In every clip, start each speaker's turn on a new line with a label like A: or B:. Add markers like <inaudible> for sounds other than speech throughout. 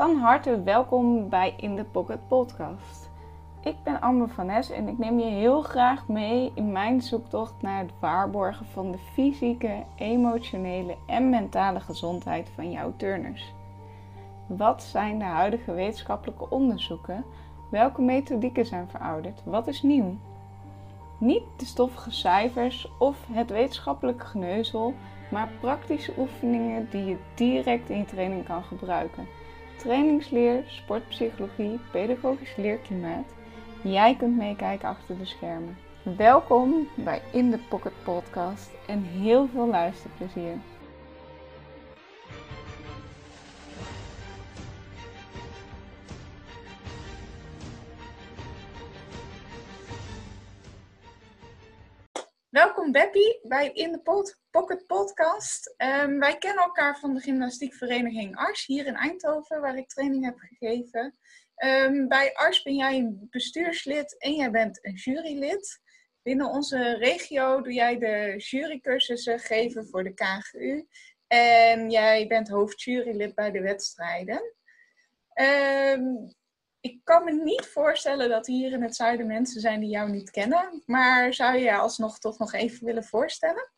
A: Van harte welkom bij In The Pocket Podcast. Ik ben Amber van Nes en ik neem je heel graag mee in mijn zoektocht naar het waarborgen van de fysieke, emotionele en mentale gezondheid van jouw turners. Wat zijn de huidige wetenschappelijke onderzoeken? Welke methodieken zijn verouderd? Wat is nieuw? Niet de stoffige cijfers of het wetenschappelijke geneuzel, maar praktische oefeningen die je direct in je training kan gebruiken. Trainingsleer, sportpsychologie, pedagogisch leerklimaat. Jij kunt meekijken achter de schermen. Welkom bij In The Pocket Podcast en heel veel luisterplezier. Welkom Beppie bij In The Pocket Podcast. Um, wij kennen elkaar van de gymnastiekvereniging Ars hier in Eindhoven, waar ik training heb gegeven. Um, bij Ars ben jij een bestuurslid en jij bent een jurylid. Binnen onze regio doe jij de jurycursussen geven voor de KGU. En jij bent hoofdjurylid bij de wedstrijden. Ik kan me niet voorstellen dat hier in het zuiden mensen zijn die jou niet kennen. Maar zou je je alsnog toch nog even willen voorstellen?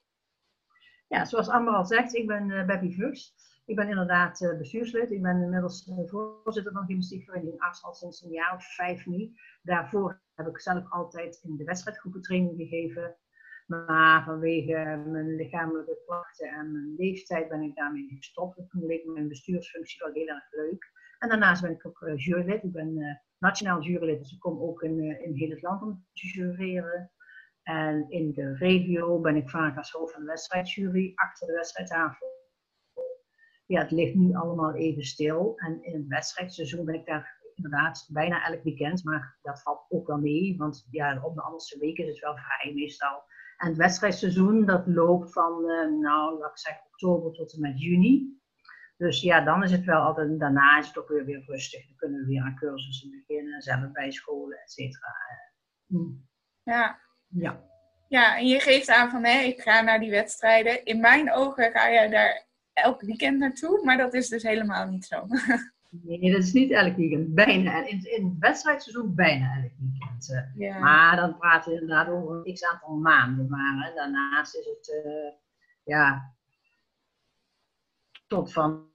B: Ja, zoals Amber al zegt, ik ben uh, Beppie Vugs. Ik ben inderdaad uh, bestuurslid. Ik ben inmiddels uh, voorzitter van gymnastiekvereniging Arts al sinds een jaar of vijf nu. Daarvoor heb ik zelf altijd in de wedstrijdgroepen training gegeven. Maar vanwege mijn lichamelijke klachten en mijn leeftijd ben ik daarmee gestopt. Toen leek mijn bestuursfunctie wel heel erg leuk. En daarnaast ben ik ook uh, jurylid. Ik ben uh, nationaal jurylid, dus ik kom ook in, uh, in heel het land om te jureren. En in de regio ben ik vaak als hoofd van de wedstrijdjury achter de wedstrijdtafel. Ja, het ligt nu allemaal even stil. En in het wedstrijdseizoen ben ik daar inderdaad bijna elk weekend. Maar dat valt ook wel mee, want ja, op de andere weken is het wel vrij meestal. En het wedstrijdseizoen dat loopt van, nou, laat ik zeggen, oktober tot en met juni. Dus ja, dan is het wel altijd, daarna is het ook weer, weer rustig. Dan kunnen we weer aan cursussen beginnen, zelf bij scholen, et cetera.
A: Mm. Ja. ja. Ja, en je geeft aan van, hé, ik ga naar die wedstrijden. In mijn ogen ga je daar elk weekend naartoe, maar dat is dus helemaal niet zo. <laughs>
B: Nee, dat is niet elk weekend. Bijna. In, in het wedstrijdseizoen bijna elk weekend. Eh. Ja. Maar dan praten we inderdaad over een x aantal maanden. Maar daarnaast is het, uh, ja, tot van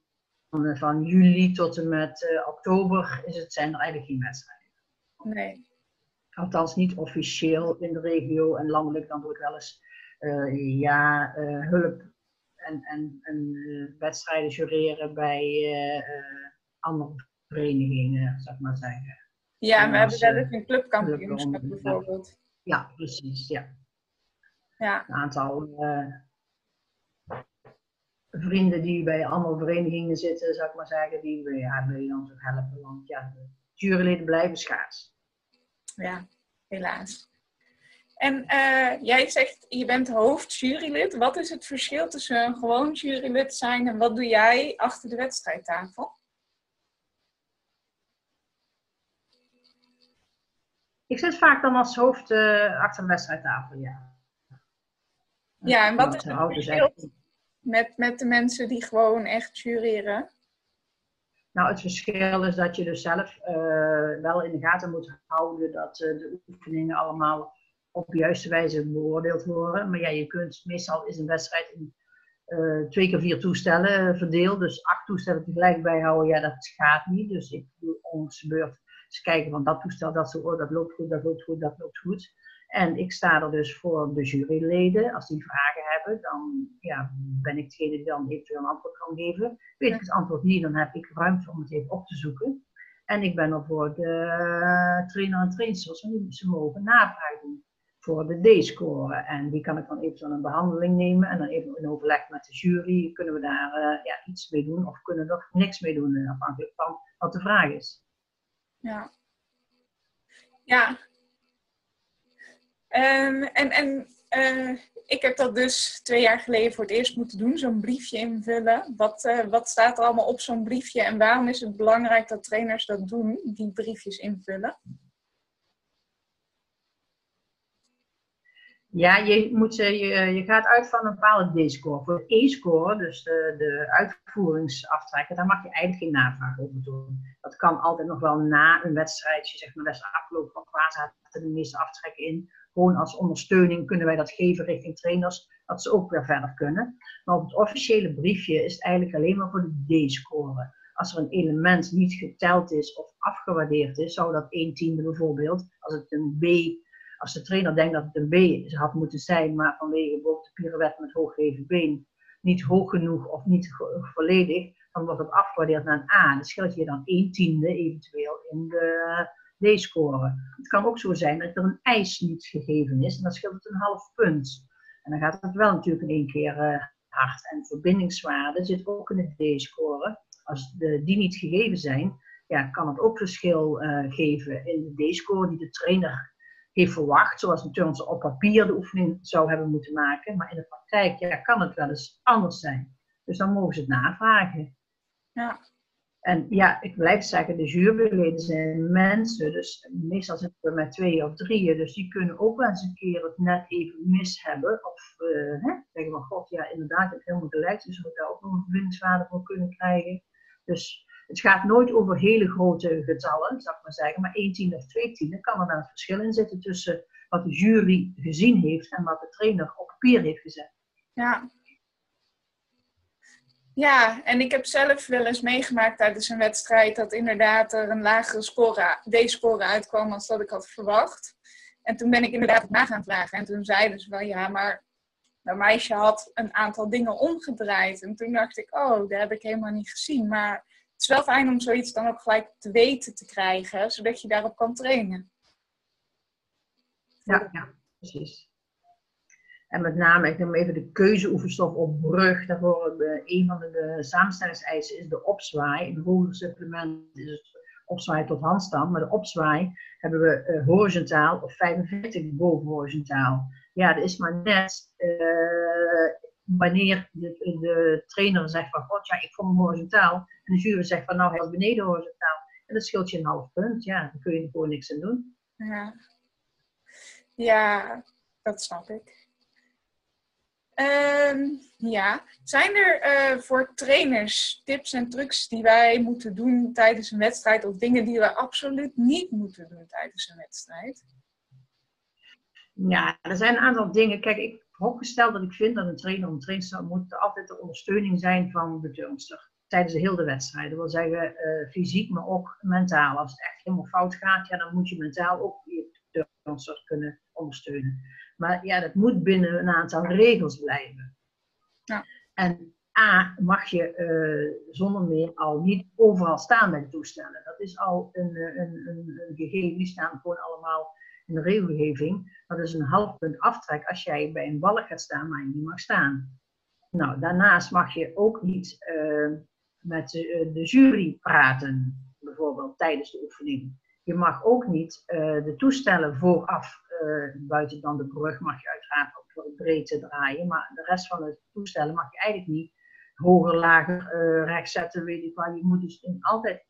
B: van, van juli tot en met uh, oktober is het, zijn er eigenlijk geen wedstrijden.
A: Nee.
B: Althans niet officieel in de regio en landelijk dan wordt wel eens uh, ja, uh, hulp en, en, en wedstrijden jureren bij andere verenigingen, zeg maar zeggen.
A: Ja, en we hebben wel eens een clubkampioenschap bijvoorbeeld.
B: Ja, precies, ja.
A: ja.
B: Een aantal vrienden die bij allemaal verenigingen zitten, zou ik maar zeggen, die we, ja, wil je dan zo helpen. Want ja, de juryleden blijven schaars.
A: Ja, helaas. En uh, jij zegt, je bent hoofdjurylid. Wat is het verschil tussen een gewoon jurylid zijn en wat doe jij achter de wedstrijdtafel?
B: Ik zit vaak dan als hoofd uh, achter de wedstrijdtafel, ja.
A: Ja, en wat is het verschil met, met de mensen die gewoon echt jureren?
B: Nou, het verschil is dat je dus zelf uh, wel in de gaten moet houden dat uh, de oefeningen allemaal op de juiste wijze beoordeeld worden. Maar ja, je kunt, meestal is een wedstrijd in uh, twee keer vier toestellen verdeeld. Dus acht toestellen tegelijk bijhouden, ja, dat gaat niet. Dus ik doe ons beurt eens kijken van dat toestel, dat, zo, dat loopt goed, dat loopt goed, dat loopt goed. En ik sta er dus voor de juryleden. Als die vragen hebben, dan ja, ben ik degene die dan eventueel een antwoord kan geven. Weet ik het antwoord niet, dan heb ik ruimte om het even op te zoeken. En ik ben er voor de trainer en trainsters, en ze mogen navragen voor de D-score. En die kan ik dan eventueel een behandeling nemen en dan even in overleg met de jury. Kunnen we daar uh, ja, iets mee doen of kunnen we er niks mee doen, eh, afhankelijk van wat de vraag is.
A: Ja. Ja, en en uh, ik heb dat dus twee jaar geleden voor het eerst moeten doen, zo'n briefje invullen. Wat, uh, wat staat er allemaal op zo'n briefje en waarom is het belangrijk dat trainers dat doen, die briefjes invullen?
B: Ja, je, moet, je, je gaat uit van een bepaalde D-score. Voor E-score, dus de, de daar mag je eigenlijk geen navraag over doen. Dat kan altijd nog wel na een wedstrijdje, zeg maar, dat is afgelopen waar zaten de meeste aftrekken in. Gewoon als ondersteuning kunnen wij dat geven richting trainers, dat ze ook weer verder kunnen. Maar op het officiële briefje is het eigenlijk alleen maar voor de D-score. Als er een element niet geteld is of afgewaardeerd is, zou dat 1 tiende bijvoorbeeld, als het een B als de trainer denkt dat het een B had moeten zijn, maar vanwege bijvoorbeeld de pirouette met hooggeheven been niet hoog genoeg of niet volledig, dan wordt het afgewaardeerd naar een A. Dan scheelt je dan 1 tiende eventueel in de D-score. Het kan ook zo zijn dat er een eis niet gegeven is en dan scheelt het een half punt. En dan gaat het wel natuurlijk in één keer uh, hard. En verbindingswaarde zit ook in de D-score. Als die niet gegeven zijn, ja, kan het ook verschil uh, geven in de D-score die de trainer heeft verwacht, zoals natuurlijk op papier de oefening zou hebben moeten maken. Maar in de praktijk ja, kan het wel eens anders zijn. Dus dan mogen ze het navragen.
A: Ja.
B: En ja, ik blijf zeggen, de juryleden zijn mensen, dus meestal zitten we met twee of drieën, dus die kunnen ook wel eens een keer het net even mis hebben. Of uh, hè, zeggen van, god, ja, inderdaad, ik heb helemaal gelijk, dus we daar ook nog een verbindingswaarde voor kunnen krijgen. Dus het gaat nooit over hele grote getallen, zou ik maar zeggen, maar 1 tiende of 2 tiende kan er wel een verschil in zitten tussen wat de jury gezien heeft en wat de trainer op papier heeft gezet.
A: Ja. Ja, en ik heb zelf wel eens meegemaakt tijdens een wedstrijd dat inderdaad er een lagere score, D-score uitkwam dan dat ik had verwacht. En toen ben ik inderdaad na gaan vragen. En toen zeiden ze wel, ja, maar mijn meisje had een aantal dingen omgedraaid. En toen dacht ik, oh, dat heb ik helemaal niet gezien. Maar het is wel fijn om zoiets dan ook gelijk te weten te krijgen, zodat je daarop kan trainen.
B: Ja, ja precies. En met name, ik noem even de keuzeoefenstof op brug. Daarvoor de, een van de, samenstellingseisen is de opzwaai. Een hoger supplement is het opzwaai tot handstand. Maar de opzwaai hebben we uh, horizontaal of 45 boven horizontaal. Ja, dat is maar net uh, wanneer de, trainer zegt van, god ja, ik vond hem horizontaal. En de jury zegt van, nou, hij beneden horizontaal. En dat scheelt je een half punt. Ja, dan kun je er gewoon niks aan doen.
A: Ja, ja dat snap ik. Ehm, ja, zijn er uh, voor trainers tips en trucs die wij moeten doen tijdens een wedstrijd of dingen die we absoluut niet moeten doen tijdens een wedstrijd?
B: Ja, er zijn een aantal dingen. Kijk, ik opgesteld dat ik vind dat een trainer een trainster moet altijd de ondersteuning zijn van de turnster. Tijdens de hele wedstrijd. Dat wil zeggen uh, fysiek, maar ook mentaal. Als het echt helemaal fout gaat, ja, dan moet je mentaal ook je turnster kunnen ondersteunen. Maar ja, dat moet binnen een aantal regels blijven.
A: Ja.
B: En A, mag je uh, zonder meer al niet overal staan de toestellen. Dat is al een, een, een, een gegeven. Die staan gewoon allemaal in de regelgeving, dat is een half punt aftrek als jij bij een balk gaat staan, maar je niet mag staan. Nou, daarnaast mag je ook niet uh, met de, de, jury praten, bijvoorbeeld tijdens de oefening. Je mag ook niet uh, de toestellen vooraf, buiten dan de brug, mag je uiteraard ook voor het breedte draaien, maar de rest van de toestellen mag je eigenlijk niet hoger, lager, rechts zetten, weet ik. Je moet dus altijd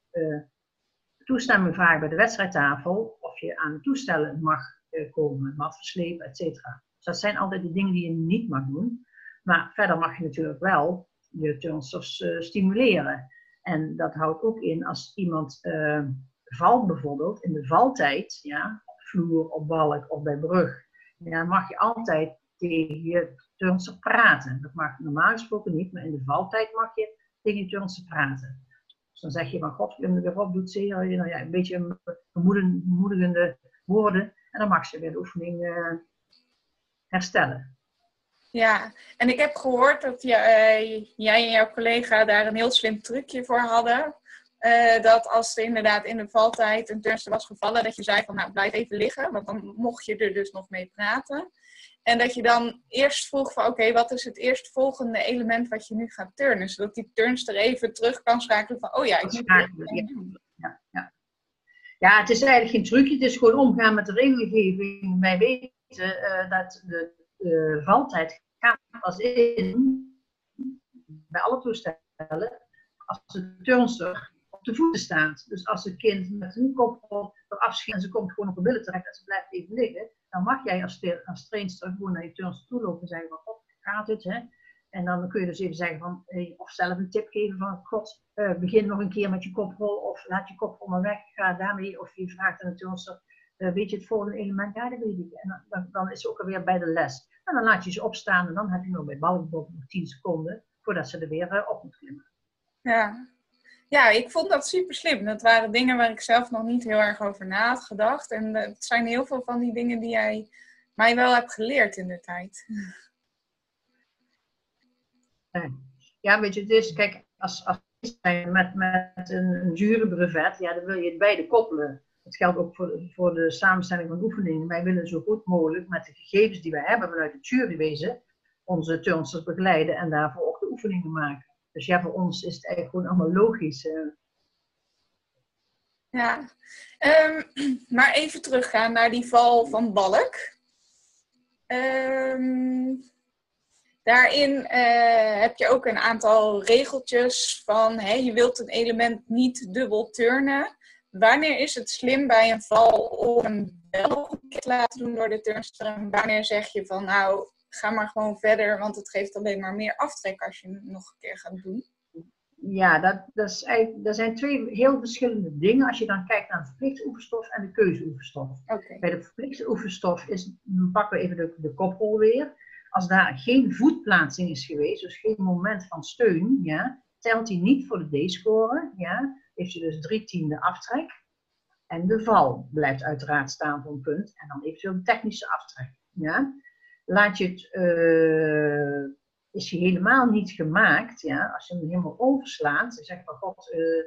B: toestemming vragen bij de wedstrijdtafel of je aan toestellen mag uh, komen, mat verslepen, et cetera. Dus dat zijn altijd de dingen die je niet mag doen. Maar verder mag je natuurlijk wel je turnsters uh, stimuleren. En dat houdt ook in als iemand uh, valt bijvoorbeeld, in de valtijd, ja, vloer, op balk of bij brug, ja, mag je altijd tegen je turnster praten. Dat mag normaal gesproken niet, maar in de valtijd mag je tegen je turnster praten. Dus dan zeg je van God, weer op, doet zeer. Nou een beetje bemoedigende woorden. En dan mag ze weer de oefening uh, herstellen.
A: Ja, en ik heb gehoord dat je, uh, jij en jouw collega daar een heel slim trucje voor hadden. Uh, dat als er inderdaad in de valtijd een turnster was gevallen, dat je zei van nou blijf even liggen, want dan mocht je er dus nog mee praten. En dat je dan eerst vroeg van oké, wat is het eerstvolgende element wat je nu gaat turnen? Zodat die turnster even terug kan schakelen van oh ja, ik moet
B: ja, ja. ja, het is eigenlijk geen trucje, het is gewoon omgaan met de regelgeving. Wij weten uh, dat de uh, valtijd gaat pas in bij alle toestellen als de turnster de voeten staat. Dus als een kind met een koprol eraf schiet en ze komt gewoon op de billen terecht en ze blijft even liggen, dan mag jij als, trainster gewoon naar je turnster toe lopen en zeggen van, god, gaat het, hè? En dan kun je dus even zeggen van, of zelf een tip geven van, god, uh, begin nog een keer met je koprol of laat je koprol maar weg, ga daarmee. Of je vraagt aan de turnster, uh, weet je het volgende element? Ja, dat weet ik. En dan, dan, is ze ook alweer bij de les. En dan laat je ze opstaan en dan heb je nog bij ballenbop nog 10 seconden voordat ze er weer uh, op moet klimmen.
A: Ja. Ja, ik vond dat super slim. Dat waren dingen waar ik zelf nog niet heel erg over na had gedacht. En het zijn heel veel van die dingen die jij mij wel hebt geleerd in de tijd.
B: Ja, weet je, het is, kijk, als, als met, met een, een jurybrevet, ja, dan wil je het beide koppelen. Dat geldt ook voor, voor de samenstelling van oefeningen. Wij willen zo goed mogelijk met de gegevens die we hebben vanuit het jurywezen onze turnsters begeleiden en daarvoor ook de oefeningen maken. Dus ja, voor ons is het eigenlijk gewoon allemaal logisch. Uh.
A: Ja, um, <clears throat> maar even teruggaan naar die val van Balk. Um, Daarin uh, heb je ook een aantal regeltjes van hè, je wilt een element niet dubbel turnen. Wanneer is het slim bij een val om een wel te laten doen door de turnster? Wanneer zeg je van nou, ga maar gewoon verder, want het geeft alleen maar meer aftrek als je het nog een keer gaat doen?
B: Ja, dat, dat, is eigenlijk, dat zijn twee heel verschillende dingen als je dan kijkt naar de verplichte oefenstof en de keuzeoefenstof.
A: Okay.
B: Bij de verplichte oefenstof is, pakken we even de, de koprol weer als daar geen voetplaatsing is geweest, dus geen moment van steun, ja, telt hij niet voor de D-score. Ja, heeft je dus drie tiende aftrek. En de val blijft uiteraard staan voor een punt. En dan eventueel een technische aftrek. Ja. Laat je het, uh, is hij helemaal niet gemaakt, ja, als je hem helemaal overslaat, dan zeg van god, uh,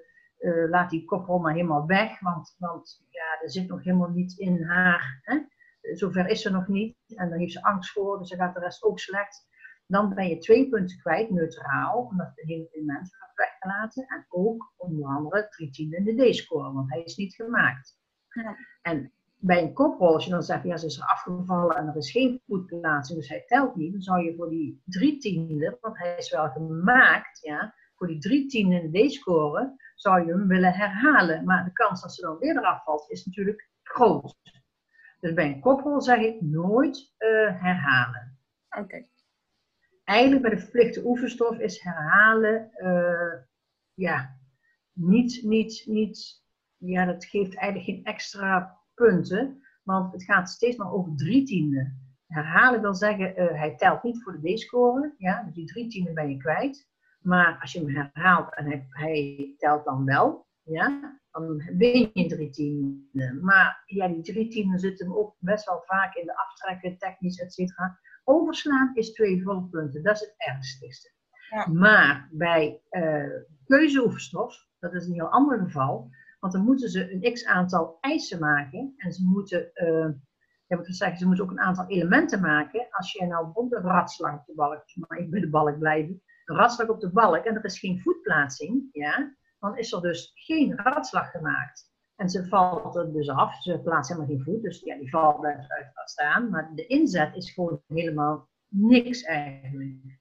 B: uh, laat die koprol maar helemaal weg, want, want ja, er zit nog helemaal niet in haar. Hè? zover is ze nog niet. En dan heeft ze angst voor, dus dan gaat de rest ook slecht. Dan ben je twee punten kwijt, neutraal, omdat de hele element wordt weggelaten. En ook onder andere drie tiende in de D-score, want hij is niet gemaakt. Ja. En bij een koprol, als je dan zegt, ja, ze is er afgevallen en er is geen voetplaatsing, dus hij telt niet, dan zou je voor die drie tiende, want hij is wel gemaakt, ja, voor die drie tiende in D-score, zou je hem willen herhalen. Maar de kans dat ze dan weer eraf valt, is natuurlijk groot. Dus bij een koprol zeg ik nooit uh, herhalen.
A: Oké.
B: Eigenlijk bij de verplichte oefenstof is herhalen, uh, ja, niet, niet, niet, ja, dat geeft eigenlijk geen extra punten, want het gaat steeds maar over drie tienden. Herhalen wil zeggen, uh, hij telt niet voor de D-score, ja, dus die drie tienden ben je kwijt. Maar als je hem herhaalt en hij, hij telt dan wel, ja, dan win je drie tienden. Maar ja, die drie tienden zitten ook best wel vaak in de aftrekken, technisch, et cetera. Overslaan is twee volle punten, dat is het ernstigste. Ja. Maar bij uh, keuzeoefenstof, dat is een heel ander geval, want dan moeten ze een x aantal eisen maken en ze moeten, uh, ja, wat zeggen, ze moeten ook een aantal elementen maken. Als je nou bijvoorbeeld een ratslag op de balk, maar ik bij de balk blijven, een ratslag op de balk en er is geen voetplaatsing, ja, dan is er dus geen ratslag gemaakt. En ze valt er dus af, ze plaatst helemaal geen voet, dus ja, die val blijft uiteraard staan. Maar de inzet is gewoon helemaal niks eigenlijk.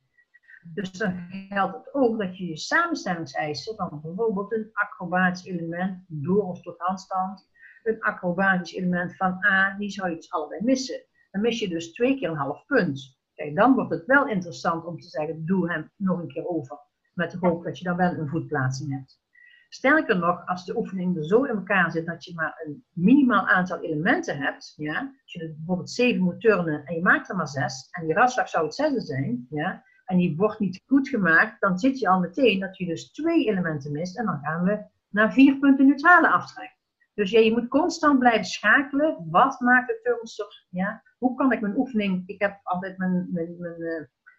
B: Dus dan geldt het ook dat je je samenstellingseisen van bijvoorbeeld een acrobatisch element, door of tot handstand, een acrobatisch element van A, die zou je dus allebei missen. Dan mis je dus twee keer een half punt. Kijk, dan wordt het wel interessant om te zeggen, doe hem nog een keer over. Met de hoop dat je dan wel een voetplaatsing hebt. Sterker nog, als de oefening er zo in elkaar zit dat je maar een minimaal aantal elementen hebt, ja, als je bijvoorbeeld zeven moet turnen en je maakt er maar zes, en die ratslag zou het zesde zijn, ja, en die wordt niet goed gemaakt, dan zit je al meteen dat je dus twee elementen mist, en dan gaan we naar vier punten neutrale aftrek. Dus ja, je moet constant blijven schakelen. Wat maakt de turnster? Ja? Hoe kan ik mijn oefening... Ik heb altijd mijn, mijn,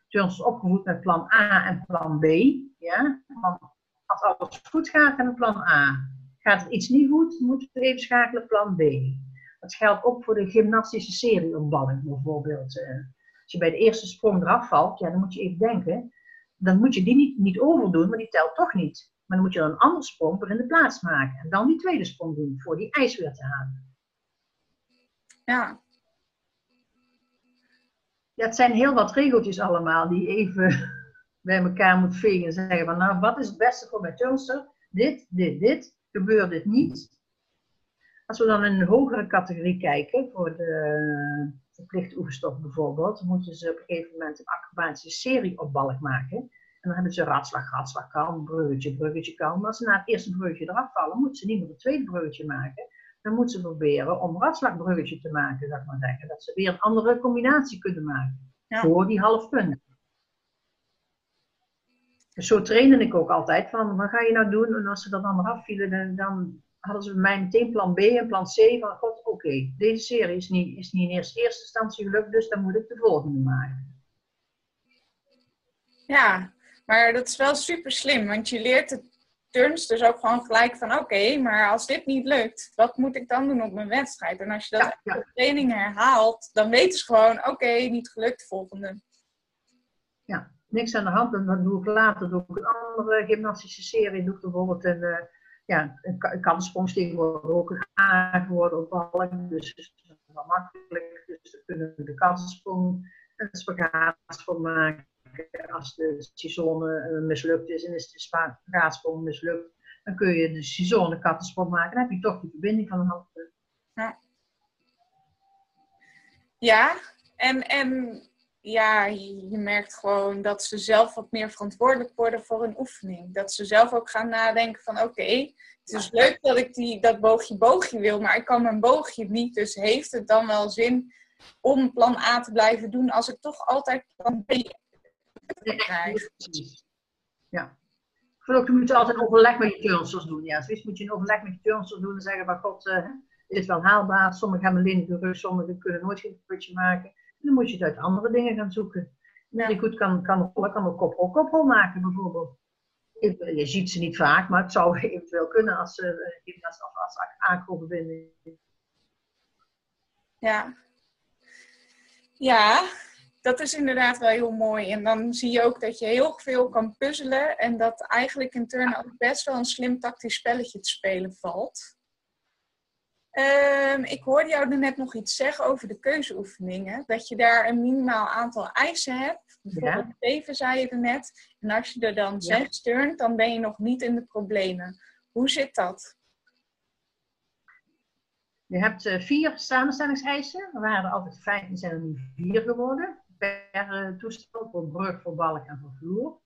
B: turnsters opgevoed met plan A en plan B. Ja? Als alles goed gaat, hebben plan A. Gaat het iets niet goed, moeten we even schakelen plan B. Dat geldt ook voor de gymnastische serieopballing bijvoorbeeld. Eh, als je bij de eerste sprong eraf valt, ja, dan moet je even denken. Dan moet je die niet, niet overdoen, maar die telt toch niet. Maar dan moet je dan een andere sprong voor in de plaats maken. En dan die tweede sprong doen, voor die ijs weer te halen.
A: Ja.
B: Ja, het zijn heel wat regeltjes allemaal die even <laughs> bij elkaar moet vegen en zeggen van nou, wat is het beste voor mijn turnster? dit, dit, dit, gebeurt dit niet. Als we dan in een hogere categorie kijken, voor de oefenstof bijvoorbeeld, moeten ze op een gegeven moment een acrobatische serie op balk maken. En dan hebben ze ratslag, ratslag, kalm, bruggetje, bruggetje, kalm. Als ze na het eerste bruggetje eraf vallen, moeten ze niet meer een tweede bruggetje maken. Dan moeten ze proberen om ratslagbruggetje te maken, zeg maar zeggen. Dat ze weer een andere combinatie kunnen maken. Voor die half. Dus zo trainde ik ook altijd van, wat ga je nou doen? En als ze dat dan eraf vielen, dan, dan hadden ze bij mij meteen plan B en plan C. Van, god, oké, deze serie is niet, is niet in eerste, instantie gelukt, dus dan moet ik de volgende maken.
A: Ja, maar dat is wel super slim, want je leert de turns dus ook gewoon gelijk van, oké, maar als dit niet lukt, wat moet ik dan doen op mijn wedstrijd? En als je dat ja, de training herhaalt, dan weten ze gewoon, oké, niet gelukt, volgende.
B: Ja, niks aan de hand. En dan doe ik later doe ik een andere gymnastische serie. Doe ik bijvoorbeeld een, uh, ja, een kansprong wordt ook op ballen. Dus dat is wel makkelijk. Dus we kunnen de kansprong en spagaat maken. Als de saisone eh, mislukt is en is de spagaatsprong mislukt, dan kun je de saisone kattensprong maken. Dan heb je toch die verbinding van een.
A: Ja. ja, en, en ja, je merkt gewoon dat ze zelf wat meer verantwoordelijk worden voor een oefening. Dat ze zelf ook gaan nadenken van oké, het is leuk dat ik die, dat boogje boogje wil, maar ik kan mijn boogje niet. Dus heeft het dan wel zin om plan A te blijven doen als ik toch altijd plan B krijg?
B: Ja. Ook, je moet altijd overleg met je turnsters doen. Ja, zoiets moet je een overleg met je turnsters doen en zeggen, maar god, uh, is het wel haalbaar? Sommigen hebben alleen de rug, sommigen kunnen nooit geen putje maken dan moet je het uit andere dingen gaan zoeken. Ja. Die goed kan, kan kan ook koprol koprol maken bijvoorbeeld. Je ziet ze niet vaak, maar het zou <laughs> eventueel kunnen als ze uh, als, als aankomen
A: Ja. Ja, dat is inderdaad wel heel mooi. En dan zie je ook dat je heel veel kan puzzelen. En dat eigenlijk in turnen ook best wel een slim tactisch spelletje te spelen valt. Um, ik hoorde jou er net nog iets zeggen over de keuzeoefeningen. Dat je daar een minimaal aantal eisen hebt. Bijvoorbeeld ja. zeven zei je er net. En als je er dan ja. zes turnt, dan ben je nog niet in de problemen. Hoe zit dat?
B: Je hebt uh, vier samenstellingseisen. Er waren er altijd vijf en zijn er nu vier geworden. Per uh, toestel, voor brug, voor balk en voor vloer.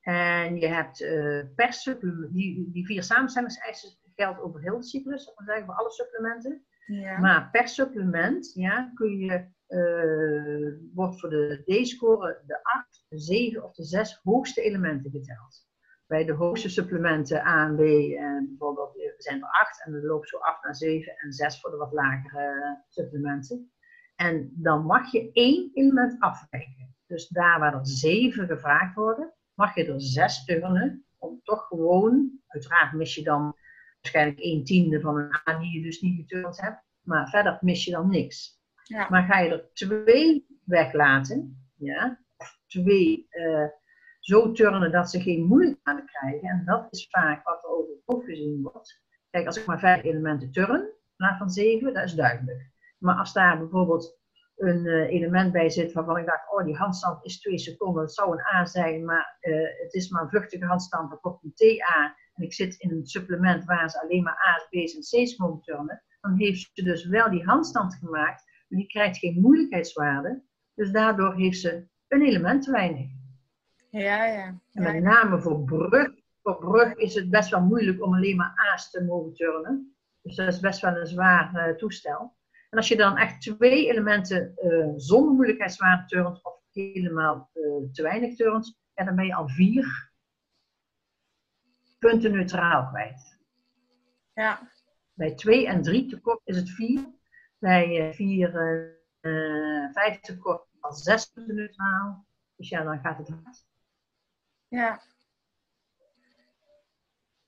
B: En je hebt uh, per die, die vier samenstellingseisen geldt over heel de cyclus, dat zeggen voor alle supplementen. Ja. Maar per supplement ja, kun je, uh, wordt voor de D-score de 8, de 7 of de 6 hoogste elementen geteld. Bij de hoogste supplementen A en B en bijvoorbeeld eh, zijn er 8 en dan loopt zo 8 naar 7 en 6 voor de wat lagere supplementen. En dan mag je één element afwijken. Dus daar waar er 7 gevraagd worden, mag je er 6 turnen om toch gewoon, uiteraard mis je dan waarschijnlijk een tiende van een A die je dus niet geturnd hebt. Maar verder mis je dan niks. Ja. Maar ga je er twee weglaten, ja, twee uh, zo turnen dat ze geen moeilijkheden krijgen, en dat is vaak wat er over het hoofd gezien wordt. Kijk, als ik maar vijf elementen turn, na van zeven, dat is duidelijk. Maar als daar bijvoorbeeld een uh, element bij zit waarvan ik dacht, oh die handstand is twee seconden, het zou een A zijn, maar uh, het is maar een vluchtige handstand, dan komt een TA en ik zit in een supplement waar ze alleen maar A's, B's en C's mogen turnen, dan heeft ze dus wel die handstand gemaakt, maar die krijgt geen moeilijkheidswaarde. Dus daardoor heeft ze een element te weinig.
A: Ja, ja.
B: En met name voor brug, voor brug is het best wel moeilijk om alleen maar A's te mogen turnen. Dus dat is best wel een zwaar uh, toestel. En als je dan echt twee elementen uh, zonder moeilijkheidswaarde turnt, of helemaal uh, te weinig turnt, en dan ben je al vier punten neutraal kwijt.
A: Ja.
B: Bij 2 en 3 tekort is het 4. Bij 4, uh, 5 tekort al 6 punten neutraal. Dus ja, dan gaat het hard.
A: Ja.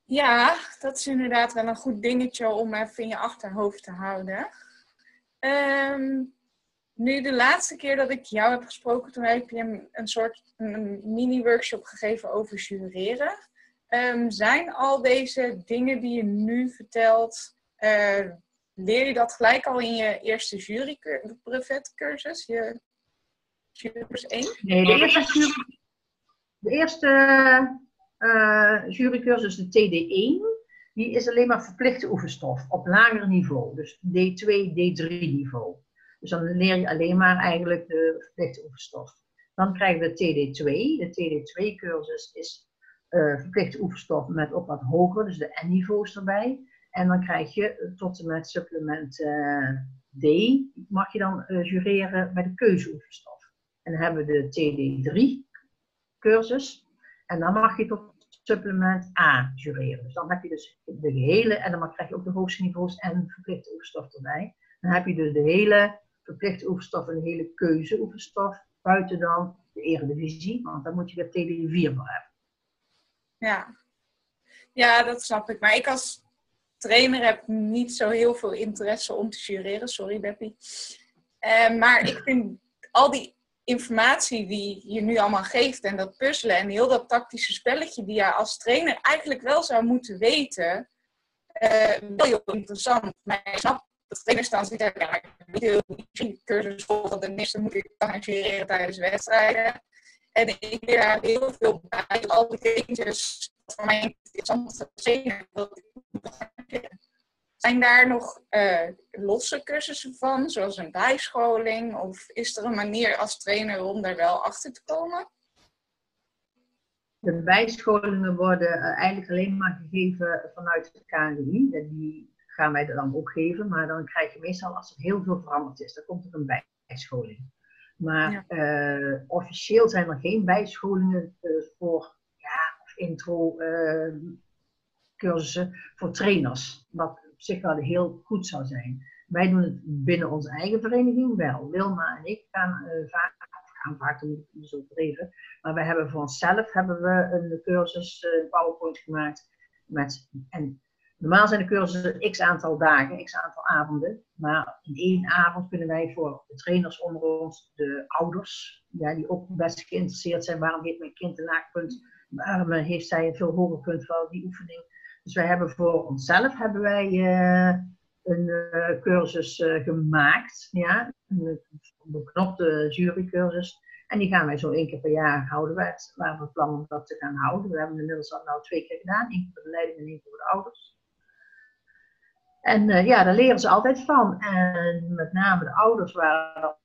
A: Ja, dat is inderdaad wel een goed dingetje om even in je achterhoofd te houden. Um, nu, de laatste keer dat ik jou heb gesproken, toen heb je een, een soort mini-workshop gegeven over jureren. Um, zijn al deze dingen die je nu vertelt, uh, leer je dat gelijk al in je eerste jury cursus, je jurys 1?
B: Nee, de eerste, jury, de eerste uh, jurycursus, de TD1, die is alleen maar verplichte oefenstof op lager niveau. Dus D2, D3 niveau. Dus dan leer je alleen maar eigenlijk de verplichte oefenstof. Dan krijgen we TD2. De TD2-cursus is uh, verplichte oefenstof met ook wat hoger, dus de N-niveaus erbij. En dan krijg je tot en met supplement uh, D, mag je dan jureren bij de keuzeoefenstof. En dan hebben we de TD3-cursus. En dan mag je tot supplement A jureren. Dus dan heb je dus de gehele, en dan krijg je ook de hoogste niveaus en verplichte oefenstof erbij. Dan heb je dus de hele verplichte oefenstof en de hele keuzeoefenstof, buiten dan de eredivisie, want dan moet je de TD4 voor hebben.
A: Ja. ja, dat snap ik. Maar ik als trainer heb niet zo heel veel interesse om te jureren. Sorry, Beppie. Uh, maar ik vind al die informatie die je nu allemaal geeft en dat puzzelen en heel dat tactische spelletje die je als trainer eigenlijk wel zou moeten weten, uh, heel interessant. Maar ik snap dat trainers dan zitten, ja, ik moet heel cursus volgen, de eerste moet ik gaan tijdens wedstrijden. En ik leer daar heel veel bij, al die dingetjes, voor mij interessant trainer, dat ik zijn daar nog uh, losse cursussen van, zoals een bijscholing? Of is er een manier als trainer om daar wel achter te komen?
B: De bijscholingen worden uh, eigenlijk alleen maar gegeven vanuit de KNI. Die gaan wij er dan ook geven, maar dan krijg je meestal als er heel veel veranderd is, dan komt er een bijscholing. Maar uh, officieel zijn er geen bijscholingen voor ja, intro cursussen voor trainers. Wat zich wel heel goed zou zijn. Wij doen het binnen onze eigen vereniging wel. Wilma en ik gaan uh, vaak, gaan vaak zo even, maar wij hebben voor onszelf hebben we een cursus, uh, PowerPoint gemaakt. Met, en normaal zijn de cursussen x aantal dagen, x aantal avonden. Maar in één avond kunnen wij voor de trainers onder ons, de ouders, ja, die ook best geïnteresseerd zijn. Waarom heeft mijn kind een laag punt? Waarom heeft zij een veel hoger punt van die oefening? Dus wij hebben voor onszelf hebben wij uh, een uh, cursus uh, gemaakt, ja, een beknopte jurycursus. En die gaan wij zo één keer per jaar houden. Wij waren van plan om dat te gaan houden. We hebben inmiddels dat nou twee keer gedaan, één keer voor de leiding en één keer voor de ouders. En ja, daar leren ze altijd van. En met name de ouders waren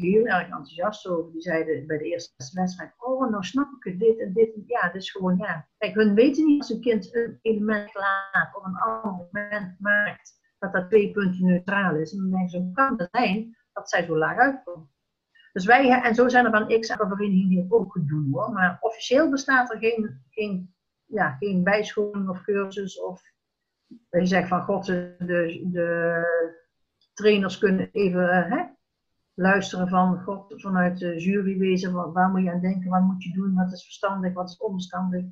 B: heel erg enthousiast over. Die zeiden bij de eerste wedstrijd, oh, nou snap ik het, dit en dit. Ja, is gewoon, ja. Kijk, hun weten niet als een kind een element laat of een ander moment maakt, dat dat twee punten neutraal is. En dan hoe kan het zijn dat zij zo laag uitkomt? Dus wij, en zo zijn er van x aantal verenigingen ook doen hoor. Maar officieel bestaat er geen, geen, ja, geen bijscholing of cursus of je zegt van god, de, de trainers kunnen even hè, luisteren van God vanuit de jurywezen. Waar, waar moet je aan denken? Wat moet je doen? Wat is verstandig? Wat is onverstandig?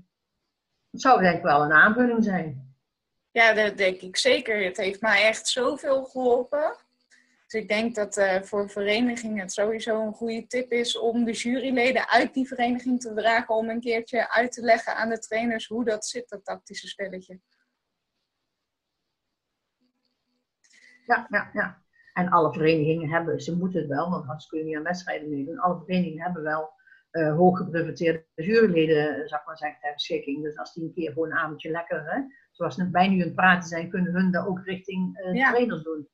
B: Dat zou denk ik wel een aanvulling zijn.
A: Ja, dat denk ik zeker. Het heeft mij echt zoveel geholpen. Dus ik denk dat uh, voor verenigingen het sowieso een goede tip is om de juryleden uit die vereniging te dragen om een keertje uit te leggen aan de trainers hoe dat zit, dat tactische spelletje.
B: Ja, ja, ja. En alle verenigingen hebben, ze moeten het wel, want anders kun je niet aan wedstrijden meedoen. Alle verenigingen hebben wel uh, hooggeprivateerde juryleden, eh, zou ik maar zeggen, ter beschikking. Dus als die een keer voor een avondje lekker, hè, zoals wij nu aan het praten zijn, kunnen hun dat ook richting uh, ja. trainers doen.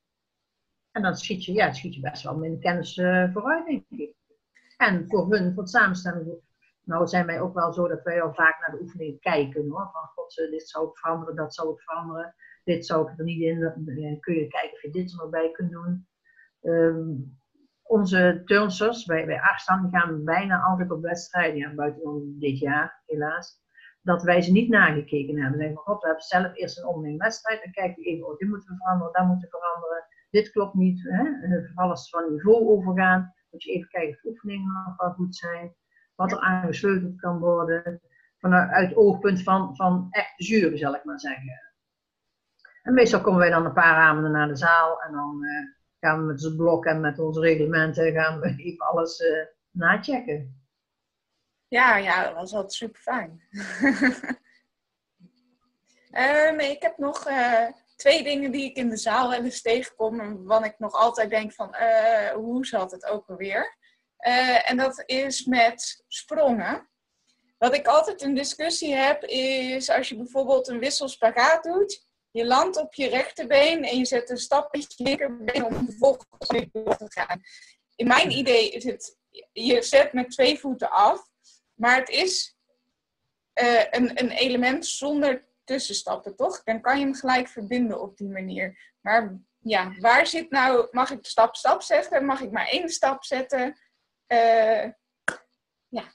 B: En dan schiet je, ja, schiet je best wel met kennis uh, vooruit, denk ik. En voor hun, voor het samenstellen, nou zijn wij ook wel zo dat wij al vaak naar de oefeningen kijken, hoor. Van, god, dit zou ik veranderen, dat zou ik veranderen dit zou ik er niet in. Dan kun je kijken of je dit er nog bij kunt doen. Um, onze turnsters bij, bij Arstan gaan bijna altijd op wedstrijden, ja, buiten dit jaar helaas, dat wij ze niet nagekeken hebben. Zeggen van, god, we hebben zelf eerst een onderling wedstrijd, dan kijken we even, oh, dit moeten we veranderen, dat moeten we veranderen, dit klopt niet. Hè? Vooral als van niveau overgaan, moet je even kijken of de oefeningen goed zijn, wat er aangesleuteld kan worden, vanuit het oogpunt van, van echt jury, zal ik maar zeggen. En meestal komen wij dan een paar avonden naar de zaal en dan uh, gaan we met het blok en met onze reglementen gaan we even <laughs> alles uh, nachecken.
A: Ja, ja, dat was altijd super fijn. um, <laughs> ik heb nog uh, twee dingen die ik in de zaal wel eens tegenkom, waarvan ik nog altijd denk van hoe zat het ook alweer? en dat is met sprongen. wat ik altijd een discussie heb, is als je bijvoorbeeld een wisselspagaat doet. Je landt op je rechterbeen en je zet een stap met je linkerbeen om vervolgens weer door te gaan. In mijn idee is het, je zet met twee voeten af, maar het is uh, een, een element zonder tussenstappen, toch? Dan kan je hem gelijk verbinden op die manier. Maar ja, waar zit nou, mag ik stap stap zetten? Mag ik maar één stap zetten? Uh, ja.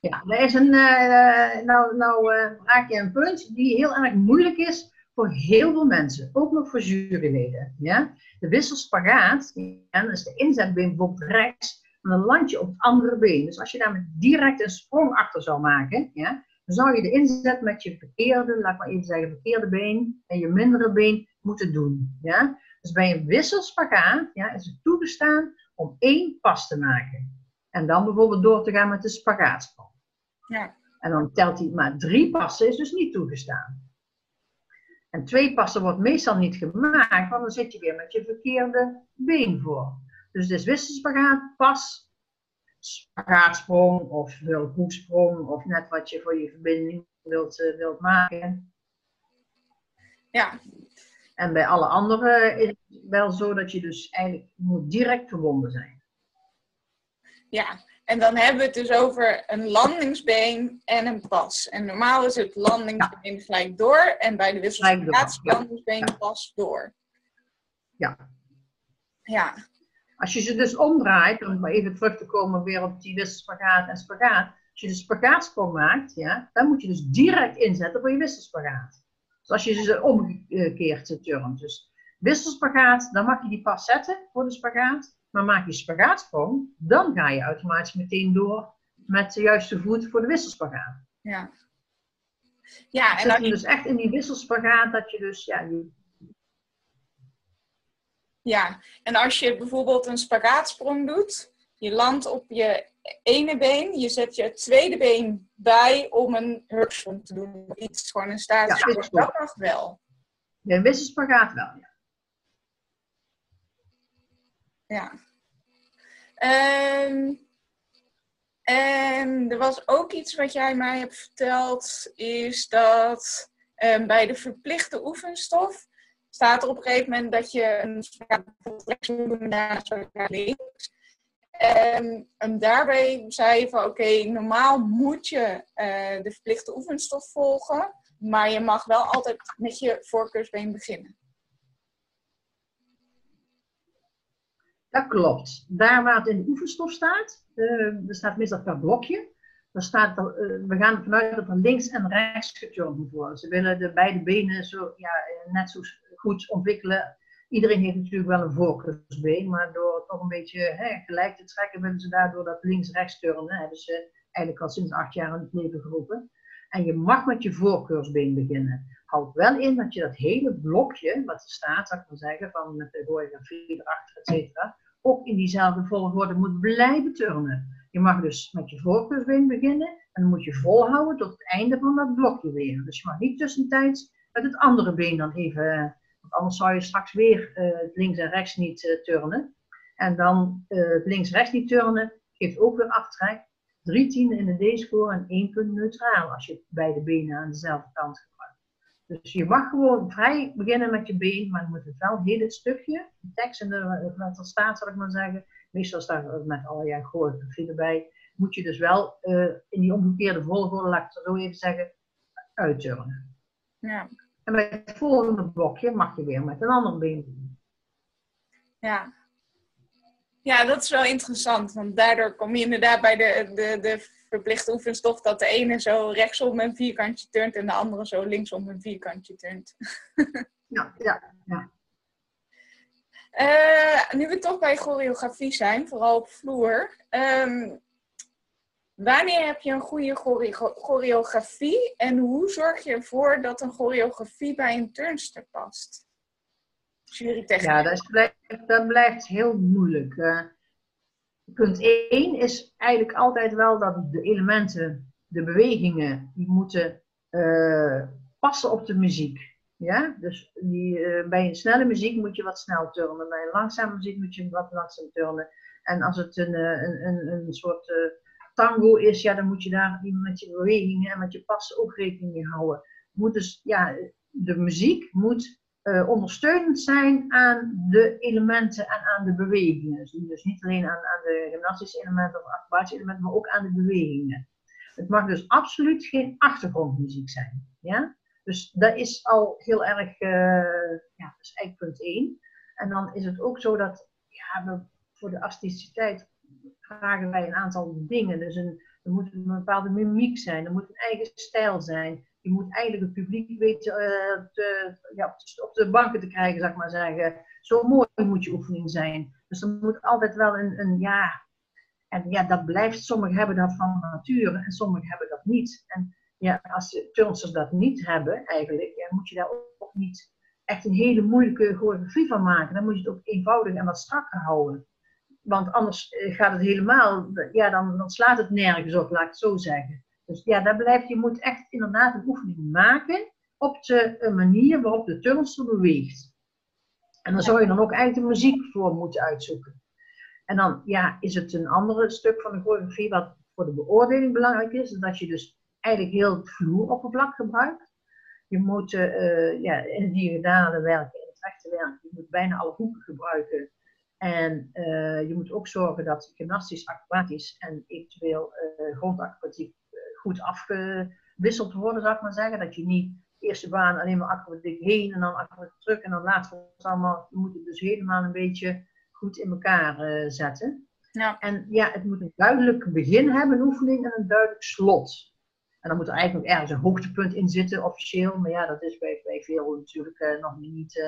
B: Ja, er is een, uh, nou, nou raak je een punt die heel erg moeilijk is voor heel veel mensen, ook nog voor juryleden. Ja? De wisselspagaat, en is de inzetbeen bijvoorbeeld rechts, en dan land je op het andere been. Dus als je daar direct een sprong achter zou maken, ja, dan zou je de inzet met je verkeerde, laat maar even zeggen, verkeerde been en je mindere been moeten doen. Ja? Dus bij een wisselspagaat ja, is het toegestaan om één pas te maken. En dan bijvoorbeeld door te gaan met de spagaatsprong. Ja. En dan telt hij maar drie passen, is dus niet toegestaan. En twee passen wordt meestal niet gemaakt, want dan zit je weer met je verkeerde been voor. Dus het is wisselspagaat, pas, spagaatsprong of hulphoeksprong of net wat je voor je verbinding wilt, uh, wilt maken.
A: Ja.
B: En bij alle andere is het wel zo dat je dus eigenlijk moet direct verbonden zijn.
A: Ja, en dan hebben we het dus over een landingsbeen en een pas. En normaal is het landingsbeen gelijk door en bij de wisselsplaats landingsbeen pas door.
B: Ja.
A: Ja.
B: Als je ze dus omdraait, om maar even terug te komen weer op die wisselspagaat en spagaat. Als je de spagaatsprong maakt, ja, dan moet je dus direct inzetten voor je wisselspagaat. Dus als je ze omgekeerd turnt. Dus wisselspagaat, dan mag je die pas zetten voor de spagaat. Maar maak je spagaatsprong, dan ga je automatisch meteen door met de juiste voet voor de wisselspagaat.
A: Ja.
B: Ja, en dan je dus echt in die wisselspagaat dat je dus, ja,
A: Ja, en als je bijvoorbeeld een spagaatsprong doet, je landt op je ene been, je zet je tweede been bij om een hurksprong te doen. Iets, gewoon een statisch ja, dat mag wel.
B: Ja, een wisselspagaat wel, ja.
A: Ja. Um, en er was ook iets wat jij mij hebt verteld, is dat um, bij de verplichte oefenstof staat er op een gegeven moment dat je een doen naast links. En, en daarbij zei je van oké, normaal moet je uh, de verplichte oefenstof volgen, maar je mag wel altijd met je voorkeursbeen beginnen.
B: Dat klopt. Daar waar het in de oefenstof staat, uh, er staat meestal per blokje. Dan staat uh, we gaan ervan uit dat er links en rechts geturnd moet worden. Ze willen de beide benen zo, ja, net zo goed ontwikkelen. Iedereen heeft natuurlijk wel een voorkeursbeen, maar door toch een beetje hè, gelijk te trekken, willen ze daardoor dat links-rechts turnen. Hebben ze eigenlijk al sinds acht jaar in het leven geroepen. En je mag met je voorkeursbeen beginnen. Houd wel in dat je dat hele blokje, wat er staat, zou ik maar zeggen, van met de choreografie erachter, et cetera, ook in diezelfde volgorde moet blijven turnen. Je mag dus met je voorkeursbeen beginnen en dan moet je volhouden tot het einde van dat blokje weer. Dus je mag niet tussentijds met het andere been dan even, want anders zou je straks weer uh, links en rechts niet uh, turnen. En dan uh, links-rechts niet turnen, geeft ook weer aftrek. Drie tienden in de D-score en één punt neutraal als je beide benen aan dezelfde kant. Dus je mag gewoon vrij beginnen met je been, maar je moet het wel heel het stukje, de tekst en de, wat er staat, zal ik maar zeggen, meestal staat er met allerlei choreografie erbij, moet je dus wel uh, in die omgekeerde volgorde, laat ik het zo even zeggen, uitturnen.
A: Ja.
B: En bij het volgende blokje mag je weer met een ander been doen.
A: Ja. Ja, dat is wel interessant, want daardoor kom je inderdaad bij de, de, de verplichte oefenstof dat de ene zo rechtsom een vierkantje turnt en de andere zo linksom een vierkantje turnt. <laughs>
B: ja, ja, ja.
A: Uh, nu we toch bij choreografie zijn, vooral op vloer. Um, wanneer heb je een goede choreografie en hoe zorg je ervoor dat een choreografie bij een turnster past?
B: Ja, dat, dat blijft heel moeilijk. Uh, punt 1 is eigenlijk altijd wel dat de elementen, de bewegingen, die moeten uh, passen op de muziek. Ja, dus die, uh, bij een snelle muziek moet je wat snel turnen, bij een langzame muziek moet je wat langzaam turnen. En als het een, een, een, een soort tango is, ja, dan moet je daar met je bewegingen en met je passen ook rekening mee houden. Moet dus, ja, de muziek moet uh, ondersteunend zijn aan de elementen en aan de bewegingen. Dus, dus niet alleen aan, aan de gymnastische elementen of acrobatische elementen, maar ook aan de bewegingen. Het mag dus absoluut geen achtergrondmuziek zijn. Ja? Dus dat is al heel erg, uh, ja, dat is eigenlijk punt 1. En dan is het ook zo dat ja, we, voor de artisticiteit vragen wij een aantal dingen. Dus een, er moet een bepaalde mimiek zijn, er moet een eigen stijl zijn. Je moet eigenlijk het publiek weten te, ja, op de banken te krijgen, ik maar zeggen. Zo mooi moet je oefening zijn. Dus er moet altijd wel een, een ja. En ja, dat blijft. Sommigen hebben dat van nature en sommigen hebben dat niet. En ja, als turnsters dat niet hebben, eigenlijk, moet je daar ook niet echt een hele moeilijke choreografie van maken. Dan moet je het ook eenvoudig en wat strakker houden. Want anders eh, gaat het helemaal, ja, dan, dan slaat het nergens op, laat ik het zo zeggen. Dus ja, daar blijft, je moet echt inderdaad een oefening maken op de manier waarop de turnster beweegt. En dan zou je dan ook eigenlijk de muziek voor moeten uitzoeken. En dan ja, is het een andere stuk van de choreografie wat voor de beoordeling belangrijk is, dat je dus eigenlijk heel het vloeroppervlak gebruikt. Je moet uh, ja, in het diagonale werken, in het rechte werken, je moet bijna alle hoeken gebruiken. En uh, je moet ook zorgen dat gymnastisch, acrobatisch en eventueel uh, grondacrobatiek goed afgewisseld worden, zou ik maar zeggen. Dat je niet de eerste baan alleen maar acrobatiek heen en dan acrobatiek terug en dan later allemaal, je moet het dus helemaal een beetje goed in elkaar zetten. Ja. En ja, het moet een duidelijk begin hebben, een oefening, en een duidelijk slot. En dan moet er eigenlijk nog ergens een hoogtepunt in zitten, officieel. Maar ja, dat is bij, bij veel natuurlijk uh, nog niet uh,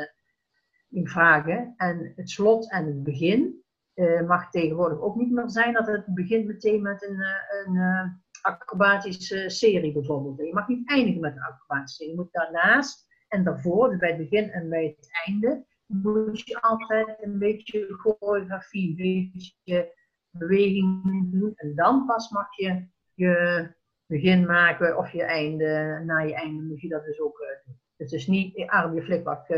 B: in vragen. En het slot en het begin uh, mag tegenwoordig ook niet meer zijn dat het begint meteen met een, een acrobatische serie bijvoorbeeld. Je mag niet eindigen met een acrobatische serie. Je moet daarnaast en daarvoor, dus bij het begin en bij het einde, moet je altijd een beetje choreografie, een beetje beweging doen. En dan pas mag je je begin maken of je einde, na je einde moet je dat dus ook uh, doen. Het is niet arm je flikbak,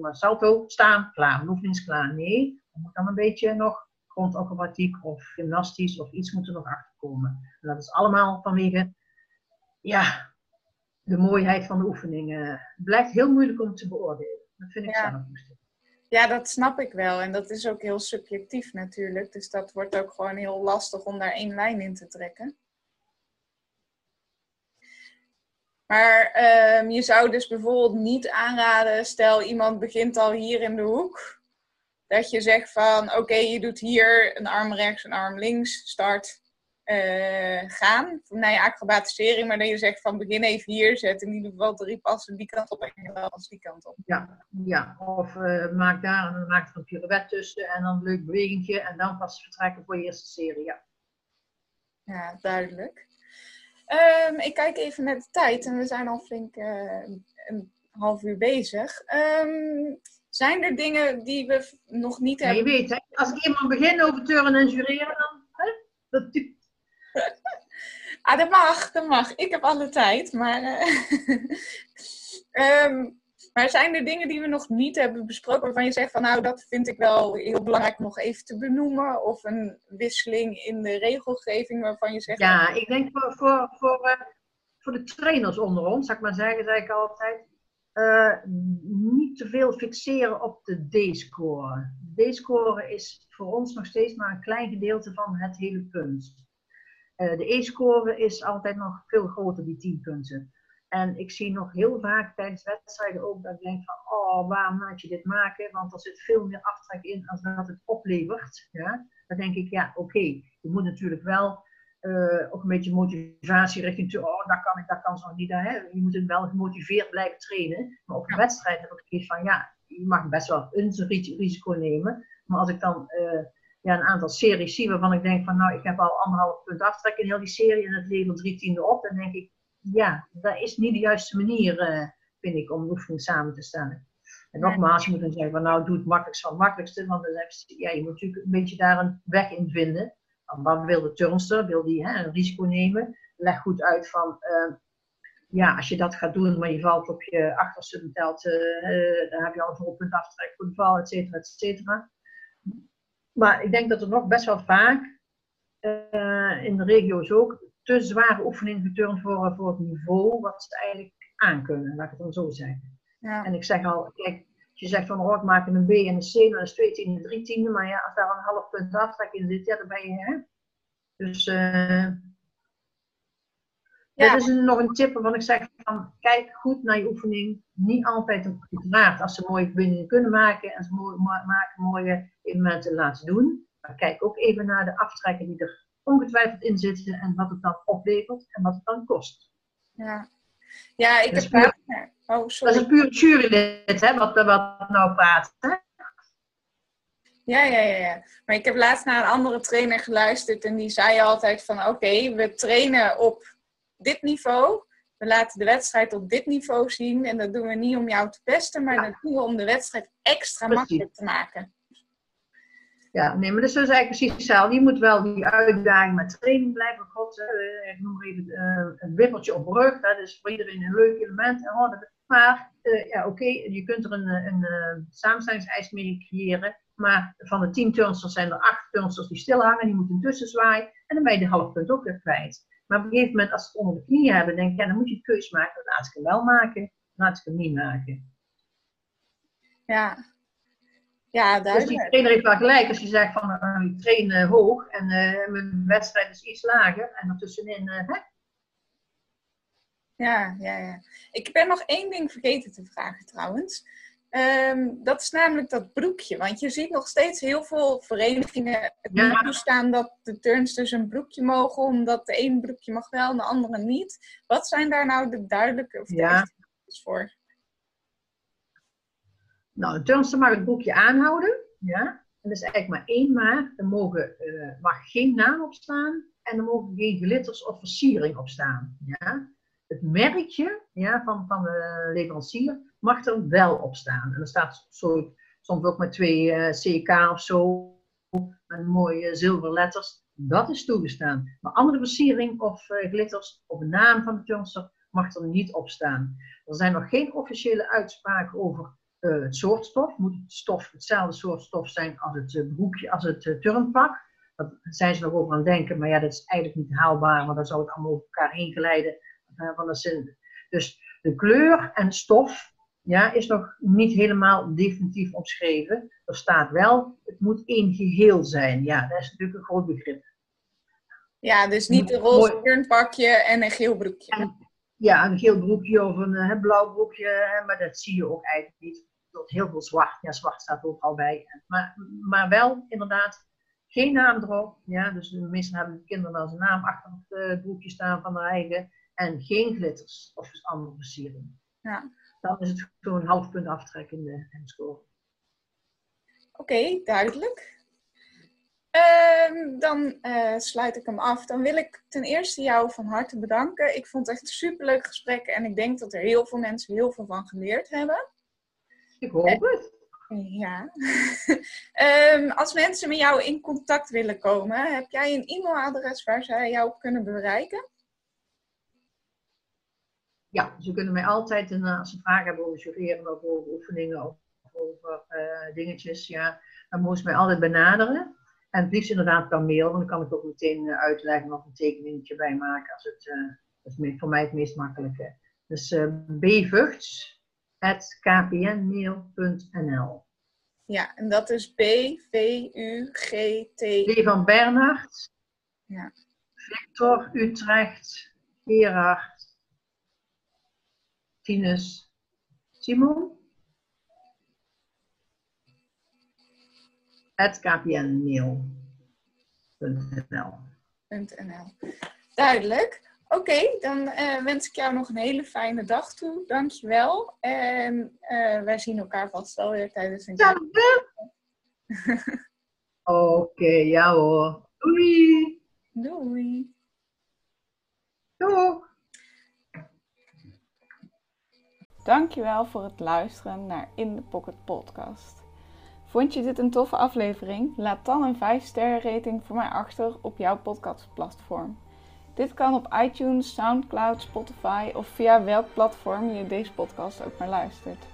B: maar salto, staan, klaar, is klaar. Nee, er moet dan een beetje nog grondacrobatiek of gymnastisch of iets moet er nog achterkomen. En dat is allemaal vanwege, ja, de mooiheid van de oefeningen. Het blijft heel moeilijk om te beoordelen. Dat vind ik ja. zelf
A: Ja, dat snap ik wel. En dat is ook heel subjectief natuurlijk. Dus dat wordt ook gewoon heel lastig om daar één lijn in te trekken. Maar um, je zou dus bijvoorbeeld niet aanraden, stel iemand begint al hier in de hoek, dat je zegt van oké, je doet hier een arm rechts, een arm links, start, uh, gaan naar je acrobatisering, maar dat je zegt van begin even hier, zet in ieder geval drie passen die kant op en wel als die kant op.
B: Ja, ja. of uh, maak daar en dan maak er een pirouette tussen en dan een leuk bewegingje en dan pas vertrekken voor je eerste serie, ja.
A: Ja, duidelijk. Um, ik kijk even naar de tijd en we zijn al flink uh, een half uur bezig. Um, zijn er dingen die we nog niet hebben?
B: Je weet, hè? als ik eenmaal begin over turnen en jureren, dan... Hè? Dat... <laughs>
A: ah, dat mag, dat mag. Ik heb alle tijd, maar... Uh, um, <laughs> Maar zijn er dingen die we nog niet hebben besproken waarvan je zegt van nou dat vind ik wel heel belangrijk nog even te benoemen? Of een wisseling in de regelgeving waarvan je zegt...
B: Ja, ik denk voor, voor, voor, uh, voor de trainers onder ons, zou ik maar zeggen, zeg ik altijd, uh, niet te veel fixeren op de D-score. De D-score is voor ons nog steeds maar een klein gedeelte van het hele punt. Uh, de E-score is altijd nog veel groter, die 10 punten. En ik zie nog heel vaak tijdens wedstrijden ook dat ik denk van, oh, waarom laat je dit maken? Want er zit veel meer aftrek in als dat het oplevert. Ja? Dan denk ik, ja, oké, je moet natuurlijk wel uh, ook een beetje motivatie richting, oh, dat kan ik, dat kan zo niet. Hè? Je moet wel gemotiveerd blijven trainen. Maar op een wedstrijd heb ik zoiets van, ja, je mag best wel een risico nemen. Maar als ik dan uh, ja, een aantal series zie waarvan ik denk van, nou, ik heb al anderhalf punt aftrek in heel die serie en het levert drie tiende op, dan denk ik, ja, dat is niet de juiste manier, uh, vind ik, om oefening samen te stellen. En nogmaals, je moet dan zeggen van nou, doe het makkelijkst van het makkelijkste, want dan je, ja, je moet natuurlijk een beetje daar een weg in vinden. Wat wil de turnster? Wil die hè, een risico nemen? Leg goed uit van, uh, ja, als je dat gaat doen, maar je valt op je achterste, telt, uh, dan heb je al een vol punt aftrek voor de val, et cetera, et cetera. Maar ik denk dat er nog best wel vaak uh, in de regio's ook te zware oefeningen geturnd worden voor het niveau wat ze eigenlijk aankunnen, laat ik het dan zo zeggen. Ja. En ik zeg al, kijk, je zegt van oh, ik maak een B en een C, dan is twee tiende, drie tiende, maar ja, als daar een half punt aftrek in zit, ja, dan ben je, hè. Dus, uh, ja. Dit is nog een tip waarvan ik zeg van, kijk goed naar je oefening. Niet altijd een uiteraard als ze mooie verbindingen kunnen maken en ze mooi, maken mooie elementen laten doen. Maar kijk ook even naar de aftrekken die er ongetwijfeld in zitten en wat het dan oplevert en wat het dan kost.
A: Ja, ja ik
B: heb... Puur, oh, sorry. Dat is een puur jurylid, hè, wat, wat nou praat. Hè?
A: Ja, ja, ja, ja. Maar ik heb laatst naar een andere trainer geluisterd en die zei altijd van oké, we trainen op dit niveau. We laten de wedstrijd op dit niveau zien. En dat doen we niet om jou te pesten, maar dat doen we om de wedstrijd extra makkelijk te maken.
B: Ja, nee, maar dat is dus eigenlijk precies hetzelfde. Je moet wel die uitdaging met training blijven. God, uh, ik noem even uh, een wippertje op rug. Dat is voor iedereen een leuk element. Oh, maar uh, ja, oké, je kunt er een, een, samenstellingseis mee creëren. Maar van de tien turnsters zijn er acht turnsters die stil hangen. Die moeten tussen zwaaien. En dan ben je de half punt ook weer kwijt. Maar op een gegeven moment, als ze het onder de knie hebben, denk ik, ja, dan moet je een keus maken. Laat ik hem wel maken, laat ik hem niet maken.
A: Ja, ja, duidelijk.
B: Dus die trainer heeft wel gelijk als je zegt van uh, ik train uh, hoog en uh, mijn wedstrijd is iets lager en ertussenin, hè?
A: Ja, ja, ja. Ik ben nog één ding vergeten te vragen trouwens. Um, dat is namelijk dat broekje. Want je ziet nog steeds heel veel verenigingen het ja. toestaan dat de turnsters een broekje mogen, omdat de ene broekje mag wel en de andere niet. Wat zijn daar nou de duidelijke of ja. voor?
B: Nou, de turnster mag het broekje aanhouden. Ja. En dat is eigenlijk maar één maar. Er mogen, uh, mag geen naam op staan en er mogen geen glitters of versiering op staan. Ja. Het merkje ja, van, van de leverancier mag er wel op staan. En er staat zo, soms ook met twee uh, CK of zo, met mooie zilveren letters. Dat is toegestaan. Maar andere versiering of uh, glitters op de naam van de turnster mag er niet op staan. Er zijn nog geen officiële uitspraken over uh, het soort stof. Moet het stof hetzelfde soort stof zijn als het broekje, als het turnpak? Daar zijn ze nog over aan het denken, maar ja, dat is eigenlijk niet haalbaar, want dan zou het allemaal over elkaar heen glijden. Van de zin. Dus de kleur en stof ja, is nog niet helemaal definitief omschreven. Er staat wel, het moet één geheel zijn. Ja, dat is natuurlijk een groot begrip.
A: Ja, dus niet een roze turnpakje en een geel broekje.
B: ja, een geel broekje of een he, blauw broekje, maar dat zie je ook eigenlijk niet. Tot heel veel zwart. Ja, zwart staat ook al bij. Maar, maar wel, inderdaad, geen naam erop. Ja, dus de meesten hebben de kinderen wel zijn naam achter het uh, broekje staan van de eigen. En geen glitters of andere versiering.
A: Ja
B: dan is het gewoon een half punt aftrekken in de score.
A: Oké, duidelijk. Uh, dan uh, sluit ik hem af. Dan wil ik ten eerste jou van harte bedanken. Ik vond het echt een superleuk gesprek en ik denk dat er heel veel mensen heel veel van geleerd hebben.
B: Ik hoop het.
A: Ja. um, <laughs> als mensen met jou in contact willen komen, heb jij een e-mailadres waar zij jou kunnen bereiken?
B: ja, ze kunnen mij altijd, en als ze vragen hebben over jureren of over oefeningen of over uh, dingetjes, ja, dan mogen ze mij altijd benaderen. En het liefst inderdaad per mail, want dan kan ik ook meteen uitleggen of een tekeningetje bij maken. Als het, uh, dat is voor mij het meest makkelijke. Dus uh, bvugts.kpnmail.nl
A: Ja, en dat is B, V, U, G, T.
B: B van Bernhard.
A: Ja.
B: Victor, Utrecht, Gerard, Tinus Simon. kpnmail.nl
A: Duidelijk. Oké, dan uh, wens ik jou nog een hele fijne dag toe. Dankjewel. En uh, wij zien elkaar vast wel weer tijdens een... <laughs>
B: Oké, ja hoor. Doei.
A: Doei.
B: Doei.
A: Dankjewel voor het luisteren naar In the Pocket podcast. Vond je dit een toffe aflevering? Laat dan een 5 sterren rating voor mij achter op jouw podcastplatform. Dit kan op iTunes, SoundCloud, Spotify of via welk platform je deze podcast ook maar luistert.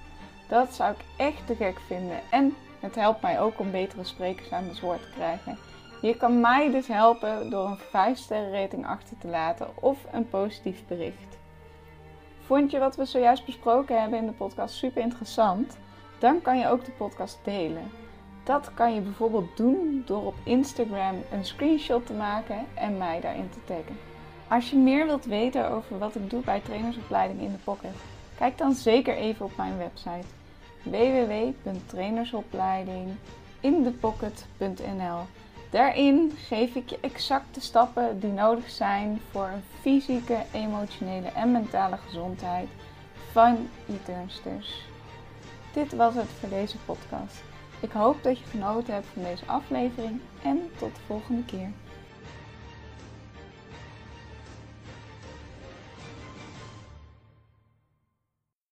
A: Dat zou ik echt te gek vinden en het helpt mij ook om betere sprekers aan het woord te krijgen. Je kan mij dus helpen door een 5 sterren rating achter te laten of een positief bericht. Vond je wat we zojuist besproken hebben in de podcast super interessant? Dan kan je ook de podcast delen. Dat kan je bijvoorbeeld doen door op Instagram een screenshot te maken en mij daarin te taggen. Als je meer wilt weten over wat ik doe bij trainersopleiding in de pocket, kijk dan zeker even op mijn website www.trainersopleidingindepocket.nl. Daarin geef ik je exact de stappen die nodig zijn voor een fysieke, emotionele en mentale gezondheid van je turnsters. Dit was het voor deze podcast. Ik hoop dat je genoten hebt van deze aflevering en tot de volgende keer.